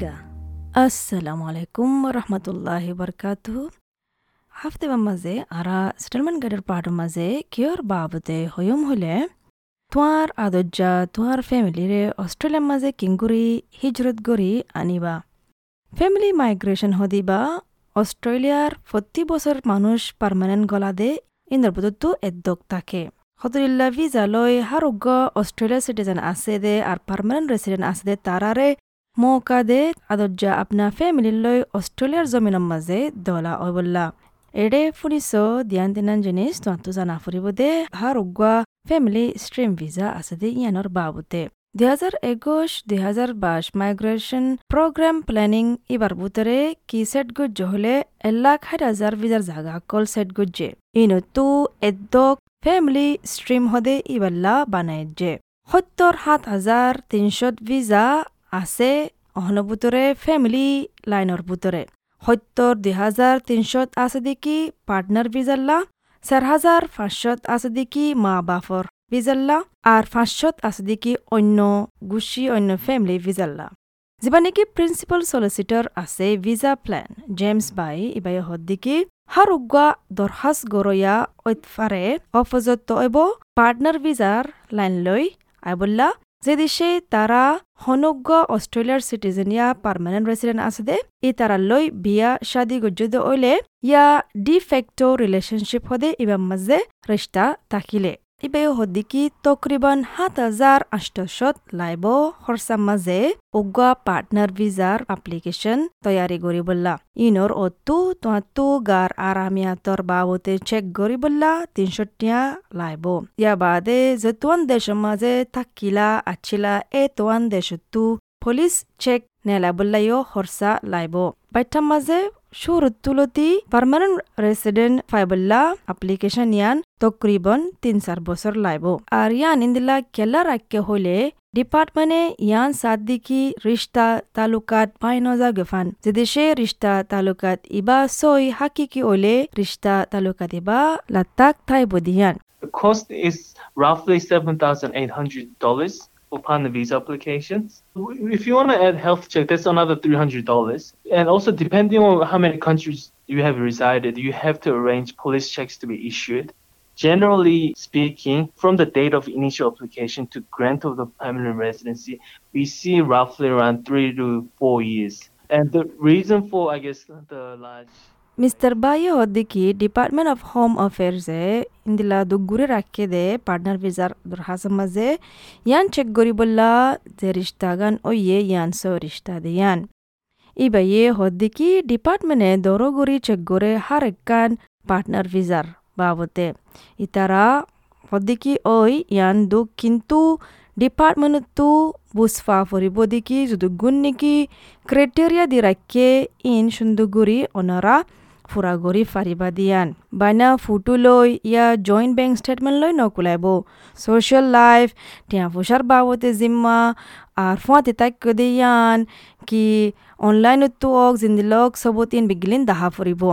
নিগা আসসালামু আলাইকুম রহমতুল্লাহ বরকাতু হাফতে মাঝে আরা সেটেলমেন্ট গাড়ির পাহাড়ের মাঝে কিয়র বাবদে হয়ম হলে তোমার আদর্জা তোমার ফ্যামিলিরে অস্ট্রেলিয়ার মাঝে কিংগুরি হিজরত গড়ি আনিবা ফ্যামিলি মাইগ্রেশন হদিবা অস্ট্রেলিয়ার প্রতি বছর মানুষ পারমানেন্ট গলাদে ইন্দর বদত্তু এদ্দক থাকে হতরিল্লা ভিজা লই হারোগ্য অস্ট্রেলিয়া সিটিজেন আছে দে আর পারমানেন্ট রেসিডেন্ট আছে দে তারারে মৌকা দে আদর্জা আপনা ফ্যামিলির লই অস্ট্রেলিয়ার জমিনের মাঝে দলা অবল্লা এডে ফুরিস দিয়ান তিনান জিনিস তো জানা ফুরিব দে। হারোগ্য ফ্যামিলি স্ট্রিম ভিজা আছে দে ইয়ানোর বাবুতে। দুই হাজার একুশ দুই হাজার বাইশ মাইগ্রেশন প্রোগ্রাম প্ল্যানিং ইবার বুতরে কি সেট গুজ্জ হলে এলাক হাজার হাজার ভিজার জাগা কল সেট গুজ্জে। ইনো তু এদ্দক ফ্যামিলি স্ট্রিম হদে ইবাল্লা বানায় যে সত্তর সাত হাজার তিনশত ভিজা আছে অহনবুতরে ফ্যামিলি লাইনৰ বুতরে সত্তর দুই হাজার তিনশত আছে দেখি পার্টনার ভিজাল্লা চার হাজার পাঁচশত আছে দেখি মা বাফর ভিজাল্লা আর পাঁচশত আছে দেখি অন্য গুছি অন্য ফ্যামিলি ভিজাল্লা যিবা নেকি প্ৰিন্সিপাল চলিচিটৰ আছে ভিজা প্লেন জেমছ বাই, ইবাই হদ্দিকি হারুগা দরহাস গরয়া ঐতফারে অফজত এব পার্টনার ভিজার লাইন লই আইবল্লা যে দেশে তারা হনজ্ঞ অস্ট্রেলিয়ার সিটিজেন ইয়া পার্মানেন্ট রেসিডেন্ট আছে দে ই তারা লই বিয়া শাদি গজ্জুদ ওইলে ইয়া ডিফেক্টো রিলেশনশিপ হদে ইবাম মাঝে রিস্তা থাকিলে। ইবে হদ্দিকি তকরিবান সাত হাজার আষ্টশত লাইব খরচার মাঝে উগা পার্টনার ভিজার এপ্লিকেশন তৈয়ারি করিবল্লা ইনর অতু তোয়াতু গার আরামিয়াতর বাবতে চেক করিবল্লা তিনশটিয়া লাইব ইয়া বাদে যে তোয়ান দেশের মাঝে থাকিলা আছিলা এ তোয়ান দেশতু পুলিশ চেক নেলাবল্লাইও খরচা লাইব বাইঠার মাঝে সুরতুলতি পার্মানেন্ট রেসিডেন্ট ফাইবল্লা অ্যাপ্লিকেশন ইয়ান তকরিবন তিন চার বছর লাইব আর ইয়ান ইন্দিলা কেলা রাখকে হইলে ডিপার্টমেন্টে ইয়ান সাত দিকি রিস্তা তালুকাত পাই নজা গেফান যদি সে রিস্তা তালুকাত ইবা সই হাকিকি ওলে রিস্তা তালুকাত ইবা লাত্তাক থাই বদিয়ান The cost is roughly $7,800 upon the visa applications. If you want to add health check, that's another $300. And also, depending on how many countries you have resided, you have to arrange police checks to be issued. Generally speaking, from the date of initial application to grant of the permanent residency, we see roughly around three to four years. And the reason for, I guess, the large mister বাইয়ে হদ্দিকি department of home অফেয়ার্সে ইন্দিলা দুগুরে রাখে দে, partner ভিজার দরখাস্তের মাঝে ইয়ান check করিবল্লা যে রিস্তাগান way ইয়ান so রিস্তা দে ইয়ান ইবাইয়ে হদ্দিকি ডিপার্টমেন্টে দরগুরি চেক করে হার একান পার্টনার ভিজার বাবতে। ইতারা হদ্দিকি ওই ইয়ান দুঃখ কিন্তু ডিপার্টমেন্টতো বুসফা ফরিব দিকি যদি গুণ নেকি ক্রাইটেরিয়া দি রাখে ইন সুন্দরগুড়ি অনারা ফুরাগরি ফারিবা দিয়ান বাইনা ফুটু লই ইয়া জইন্ট বেংক স্টেটমেন্ট লই নকুলাইব সোশ্যাল লাইফ টিয়া ফুসার বাবতে জিম্মা আর ফুয়াতে তাক দিয়ান কি অনলাইনতো অক জিন্দিলক সবতিন বিগলিন দাহা ফুরিব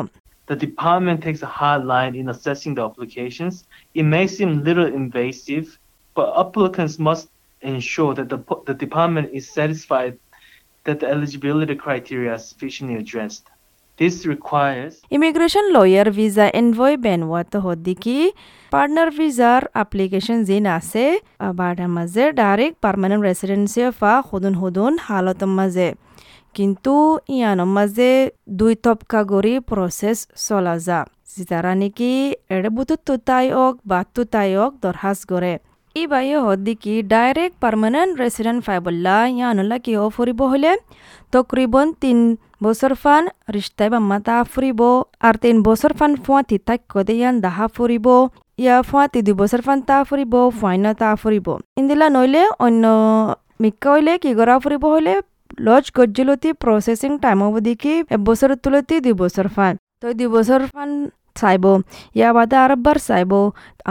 the department takes a hard line in assessing the applications. It may seem little invasive, but applicants must ensure that the, the department is satisfied that the eligibility criteria are sufficiently addressed. This requires immigration lawyer visa envoy বেনওয়াত হদ্দিকি partner ভিসার application জিন আছে বারটার মাঝে direct permanent residency ফা হুদুন হুদুন হালতের মাঝে কিন্তু ইয়ানোর মাঝে দুই তপকা গড়ি প্রসেস চলা যা যেতারা নাকি এড়ে বুতুত তাই ওক বা তাই ওক দরহাস গড়ে ই বাই হদ্দিকি ডাইরেক্ট পার্মানেন্ট রেসিডেন্ট ফাইবল্লা ইয়ানুল্লা কি ফুরিব হলে তকরিবন তিন বছর ফান রিস্তাই বাম্মা তা ফুরিব আর তিন বছর ফান ফুয়া তিতাক কদে ইয়ান দাহা ফুরিব ইয়া ফুয়া তি দুই বছর ফান তা ফুরিব ফুয়াইন তা ফুরিব ইন্দিলা নইলে অন্য মিক্কা হইলে কি করা ফুরিব হইলে লজ গজ্জলতি প্রসেসিং টাইম অবধি কি এক বছর তুলতি দুই বছর ফান তো দুই বছর ফান চাইব ইয়াৰ বাদে আৰববাৰ চাইব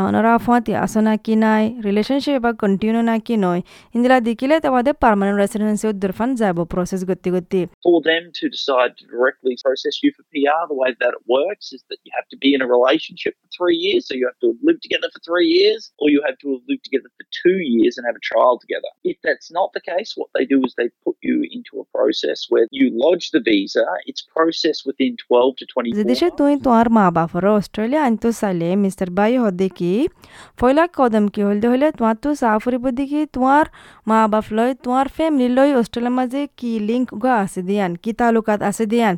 আনারা ফাঁতি আসো না কি নাই রিলেশনশিপ বা কন্টিনিউ না কি নয় ইন্দিরা দেখিলে তাদের পার্মানেন্ট রেসিডেন্সি উদ্দরফান যাব প্রসেস গতি গতি For them to decide to directly process you for PR, the way that it works is that you have to be in a relationship for three years, so you have to live together for three years, or you have to have lived together for two years and have a trial together. If that's not the case, what they do is they put you into a process where you lodge the visa, it's processed within 12 to 24 যেদেশে তুই তোমার মা বাপর Australia, আনতো চাইলে mister by হদে কি? পয়লা কদম কি? হলদে হলে তোমার তো চা ফুরিব দেখি, তোমার মা বাপ লয়, তোমার ফ্যামিলি লয় অস্ট্রেলিয়ার মাঝে কি লিঙ্ক গা আছে দিয়ান, কি তালুকাত আছে দিয়ান?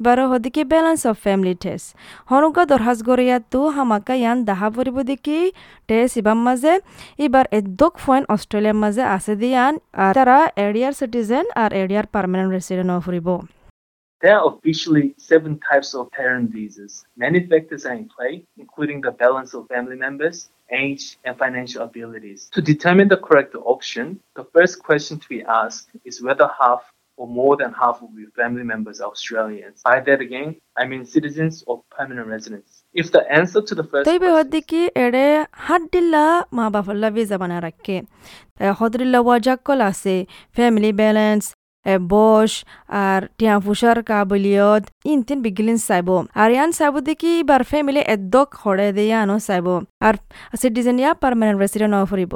এবার হদিকে ব্যালেন্স অফ ফ্যামিলি টেস্ট হনুকা দরহাজ গরিয়াতো হামাকা ইয়ান দাহা পরিব দেখি টেস্ট ইবার মাঝে। এবার এদ্দক ফয়েন অস্ট্রেলিয়ার মাঝে আছে দিয়ান, আর তারা এরিয়ার সিটিজেন আর এরিয়ার পার্মানেন্ট রেসিডেন্ট ফুরিব There are officially seven types of parent visas. Many factors are in play, including the balance of family members, age, and financial abilities. To determine the correct option, the first question to be asked is whether half or more than half of your family members are Australians. By that again, I mean citizens or permanent residents. If the answer to the first طيب هديكي إره حد لا ما بفلا فيزا بنا ركي خضر family balance বস আর টিয়া ফুসার কাবলিয়ত ইনতিন বিগিলিন চাইব আর ইয়ান চাইব দেখি এবার family এদ্দক হরে দিয়ে আনো চাইব আর সিটিজেন ইয়া পারমানেন্ট রেসিডেন্ট ফুরিব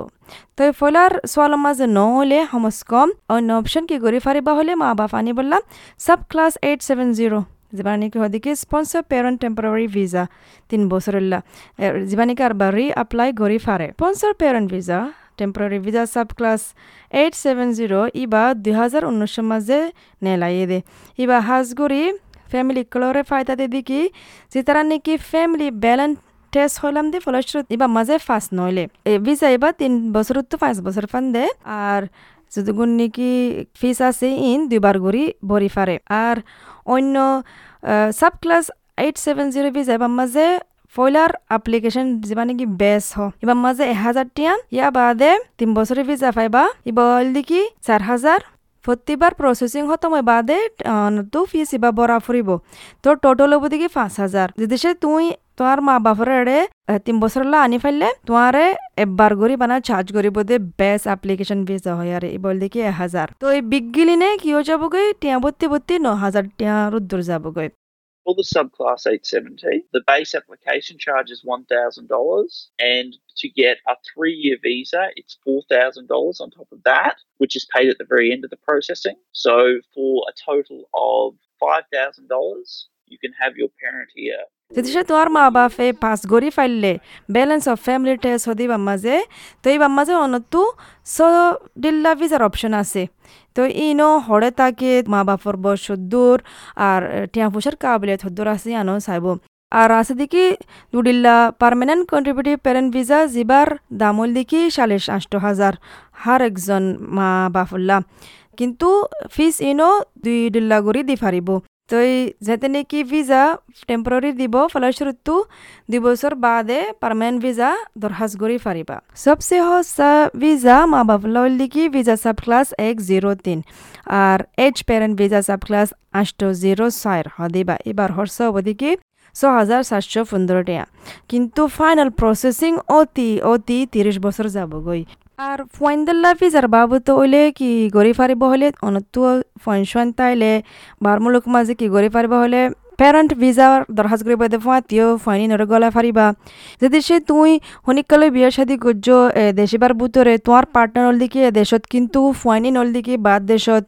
তই ফলার সোয়াল মাঝে ন হলে সমস কম অন্য অপশন কি করি ফারিবা হলে মা বাপ আনি বললাম subclass eight seven zero জিবানিকে হদিকে স্পন্সর পেরেন্ট টেম্পোরারি ভিসা তিন বছরল্লা জিবানিকে আর বারি অ্যাপ্লাই করি ফারে sponsor parent visa temporary visa subclass eight seven zero ইবা দুই হাজার উনিশের মাঝে নেলাইয়ে ইবা হাজগুড়ি ফ্যামিলি কলরে ফায়দা দে দিকি যে তারা নাকি ফ্যামিলি ব্যালেন্স টেস্ট হইলাম দে ফলশ্রুত ইবা মাঝে ফার্স্ট নইলে। এ ভিসা এবা তিন বছরত তো পাঁচ বছর ফান দে। আর যতগুণ নাকি ফিস আছে ইন, দুইবার গড়ি ভরি ফারে আর অন্য subclass eight seven zero visa এবার মাঝে ফয়লার অ্যাপ্লিকেশন যিবা নাকি বেস হ। এবার মাঝে এহাজার টিয়ান, ইয়া বাদে তিন বছরের ভিসা পাইবা। ইবা হল দেখি চার হাজার প্রতিবার প্রসেসিং হতময় বাদে তো ফিস ইবা বরা ফুরিব তোর টোটাল হব দেখি পাঁচ হাজার যদি সে তুই তোমার মা বাপরে এড়ে তিন বছরলা আনি ফেললে তোমারে এবার গরি বানা চার্জ করিব দে বেস্ট অ্যাপ্লিকেশন ভিসা হয় আর বল দেখি এক হাজার তো এই বিগিলিনে কি হয়ে যাবগৈ? টিয়া বত্তি বত্তি ন হাজার টিয়া রুদ্দুর যাবগৈ। For the subclass 870, the base application charge is $1,000. And to get a three year visa, it's $4,000 on top of that, which is paid at the very end of the processing. So for a total of $5,000, you can have your parent here যদি সে তোমার মা বাপে pass গড়ি ফাইলে balance of family test হদি বাম্মাজে তো এই বাম্মাজে অনতু স ডিল্লা ভিসার অপশন আছে তো ইনো হরে তাকে মা বাপর বয়স দূর আর টিয়া ফুসার কাবিলিয়ত দূর আছে আনো চাইব আর আছে দেখি দুডিল্লা পার্মানেন্ট কন্ট্রিবিউটিভ প্যারেন্ট ভিসা যিবার দামল দেখি চাল্লিশ আষ্ট হাজার হার একজন মা বাফুল্লা কিন্তু ফিস ইনো দুই ডিল্লা করে দি ফারিব তই যেতে নাকি ভিজা টেম্পোরারি দিব ফলস্বরূপটো দুই বছর বাদে পার্মানেন্ট ভিজা দরখাস্ত করি ফারিবা সবচেয়ে সহজ ভিসা মা বাবলা লিখি ভিসা সাব ক্লাস এক জিরো তিন আর এইচ প্যারেন্ট ভিজা সাব ক্লাস আষ্ট জিরো ছয়ের হদিবা এবার হর্ষ অবধিকে ছ হাজার সাতশো পনেরো টাকা। কিন্তু ফাইনাল প্রসেসিং অতি অতি তিরিশ বছর যাবগৈ। আর ফয়েন্দাল্লা ফিজার বাবদ ওইলে কি গড়ি ফারিব হলে? অনতো ফয়েনশন তাইলে বারমূলক মাঝে কি গড়ি ফারিব হলে? প্যারেন্ট ভিসার দরখাস্ত করিব দে ফাঁতিও ফাইনি নরে গলা ফারিবা। যদি সে তুই শনিকালে বিয়া শাদি করছ দেশিবার বুতরে তোমার পার্টনার হল দিকে দেশত কিন্তু ফাইনি নল দিকে বাদ দেশত।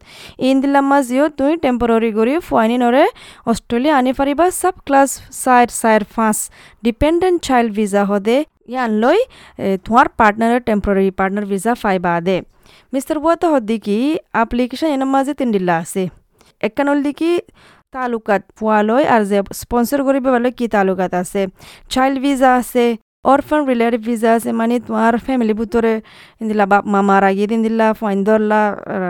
ইন দিলাম মাঝিও তুই টেম্পোরারি করি ফাইনি নরে অস্ট্রেলিয়া আনি ফারিবা, সাব ক্লাস সাইড সাইড ফাঁস ডিপেন্ডেন্ট চাইল্ড ভিজা হদে। ইয়ান লই তোমার পার্টনারের টেম্পোরারি পার্টনার ভিসা ফাইবা দে মিস্টার বুয়াতে হদ্দিকি অ্যাপ্লিকেশন এনার মাঝে তিন দিল্লা আছে একান হল দিকি তালুকাত পোৱালৈ আৰু যে স্পন্সৰ কৰিব পালে কি তালুকাত আছে চাইল্ড ভিজা আছে orphan related visas emani tumar family butore indila bap mama ragid indila find dorla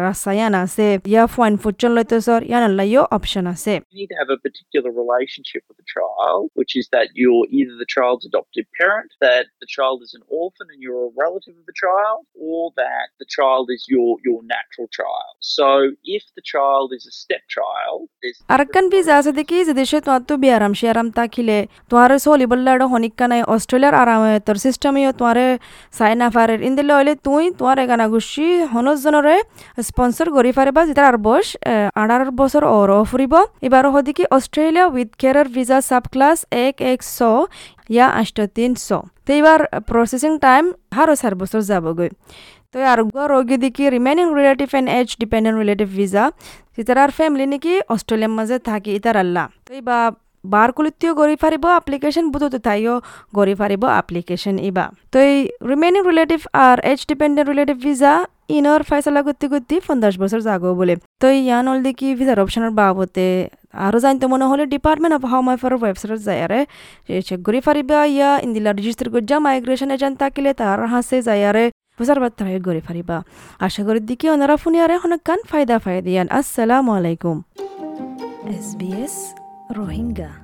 rasayana se ya find fuchon loito sor yana la yo option ase you need to have a particular relationship with the child which is that you're either the child's adopted parent that the child is an orphan and you're a relative of the child or that the child is your your natural child. So if the child is a stepchild there's arkan visa ase deki je deshe to biaram sharam takile tomar soli bolla honikkanai australia আরামে তোর সিস্টেমেও তোমার sign আফারের ইন্দিলে হইলে তুই তোমার এগানা গুছি হনজনরে sponsor করি পারিবা, যেটার আর বয়স আঠারো বছর ওর ফুরিব। এবার হদিকি Australia with care visa subclass এক এক শ ইয়া আষ্ট তিন শ তো এবার প্রসেসিং টাইম আরও চার বছর যাবগৈ। তো আর রোগী দেখি remaining relative and aged dependent relative visa ইতারার family নাকি অস্ট্রেলিয়ার মাঝে থাকি ইতার আল্লাহ তো বা গড়ি ফারিব আপ্লিকেশন বুঝতো তাইও গড়ি ফারিব আপ্লিকেশন ইবা তো এই রিমেনিং রিলেটিভ আর এজ ডিপেন্ডেন্ট রিলেটিভ ভিসা ইনর ফয়সলা করতে করতে পঞ্চাশ বছর যাগো বলে তো ইয়ান হল দেখি ভিসার অপশনের বাবতে আরও জানতে মনে হলে department of home affair website যায় চেক করি ফারিবা ইয়া ইন্দিলা রেজিস্টার করজা মাইগ্রেশন এজেন্ট থাকিলে তার হাসে যায় বুঝার বাদ তারাই গড়ে ফারিবা আশা করি দিকে ওনারা ফুনিয়ারে হনকান ফায়দা ফায়দিয়ান আসসালামু আলাইকুম SBS Rohingya.